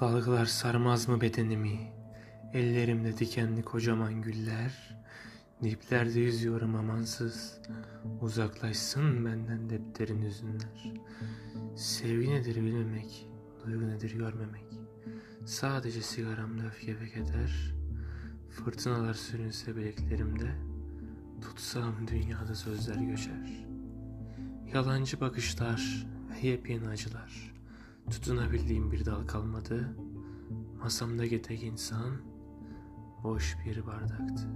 Dalgalar sarmaz mı bedenimi? Ellerimde dikenli kocaman güller. Diplerde yüzüyorum amansız. Uzaklaşsın benden depterin hüzünler. Sevgi nedir bilmemek, duygu nedir görmemek. Sadece sigaramda öfke ve keder. Fırtınalar sürünse bileklerimde. Tutsam dünyada sözler göçer. Yalancı bakışlar ve yepyeni acılar. Tutunabildiğim bir dal kalmadı. Masamdaki tek insan boş bir bardaktı.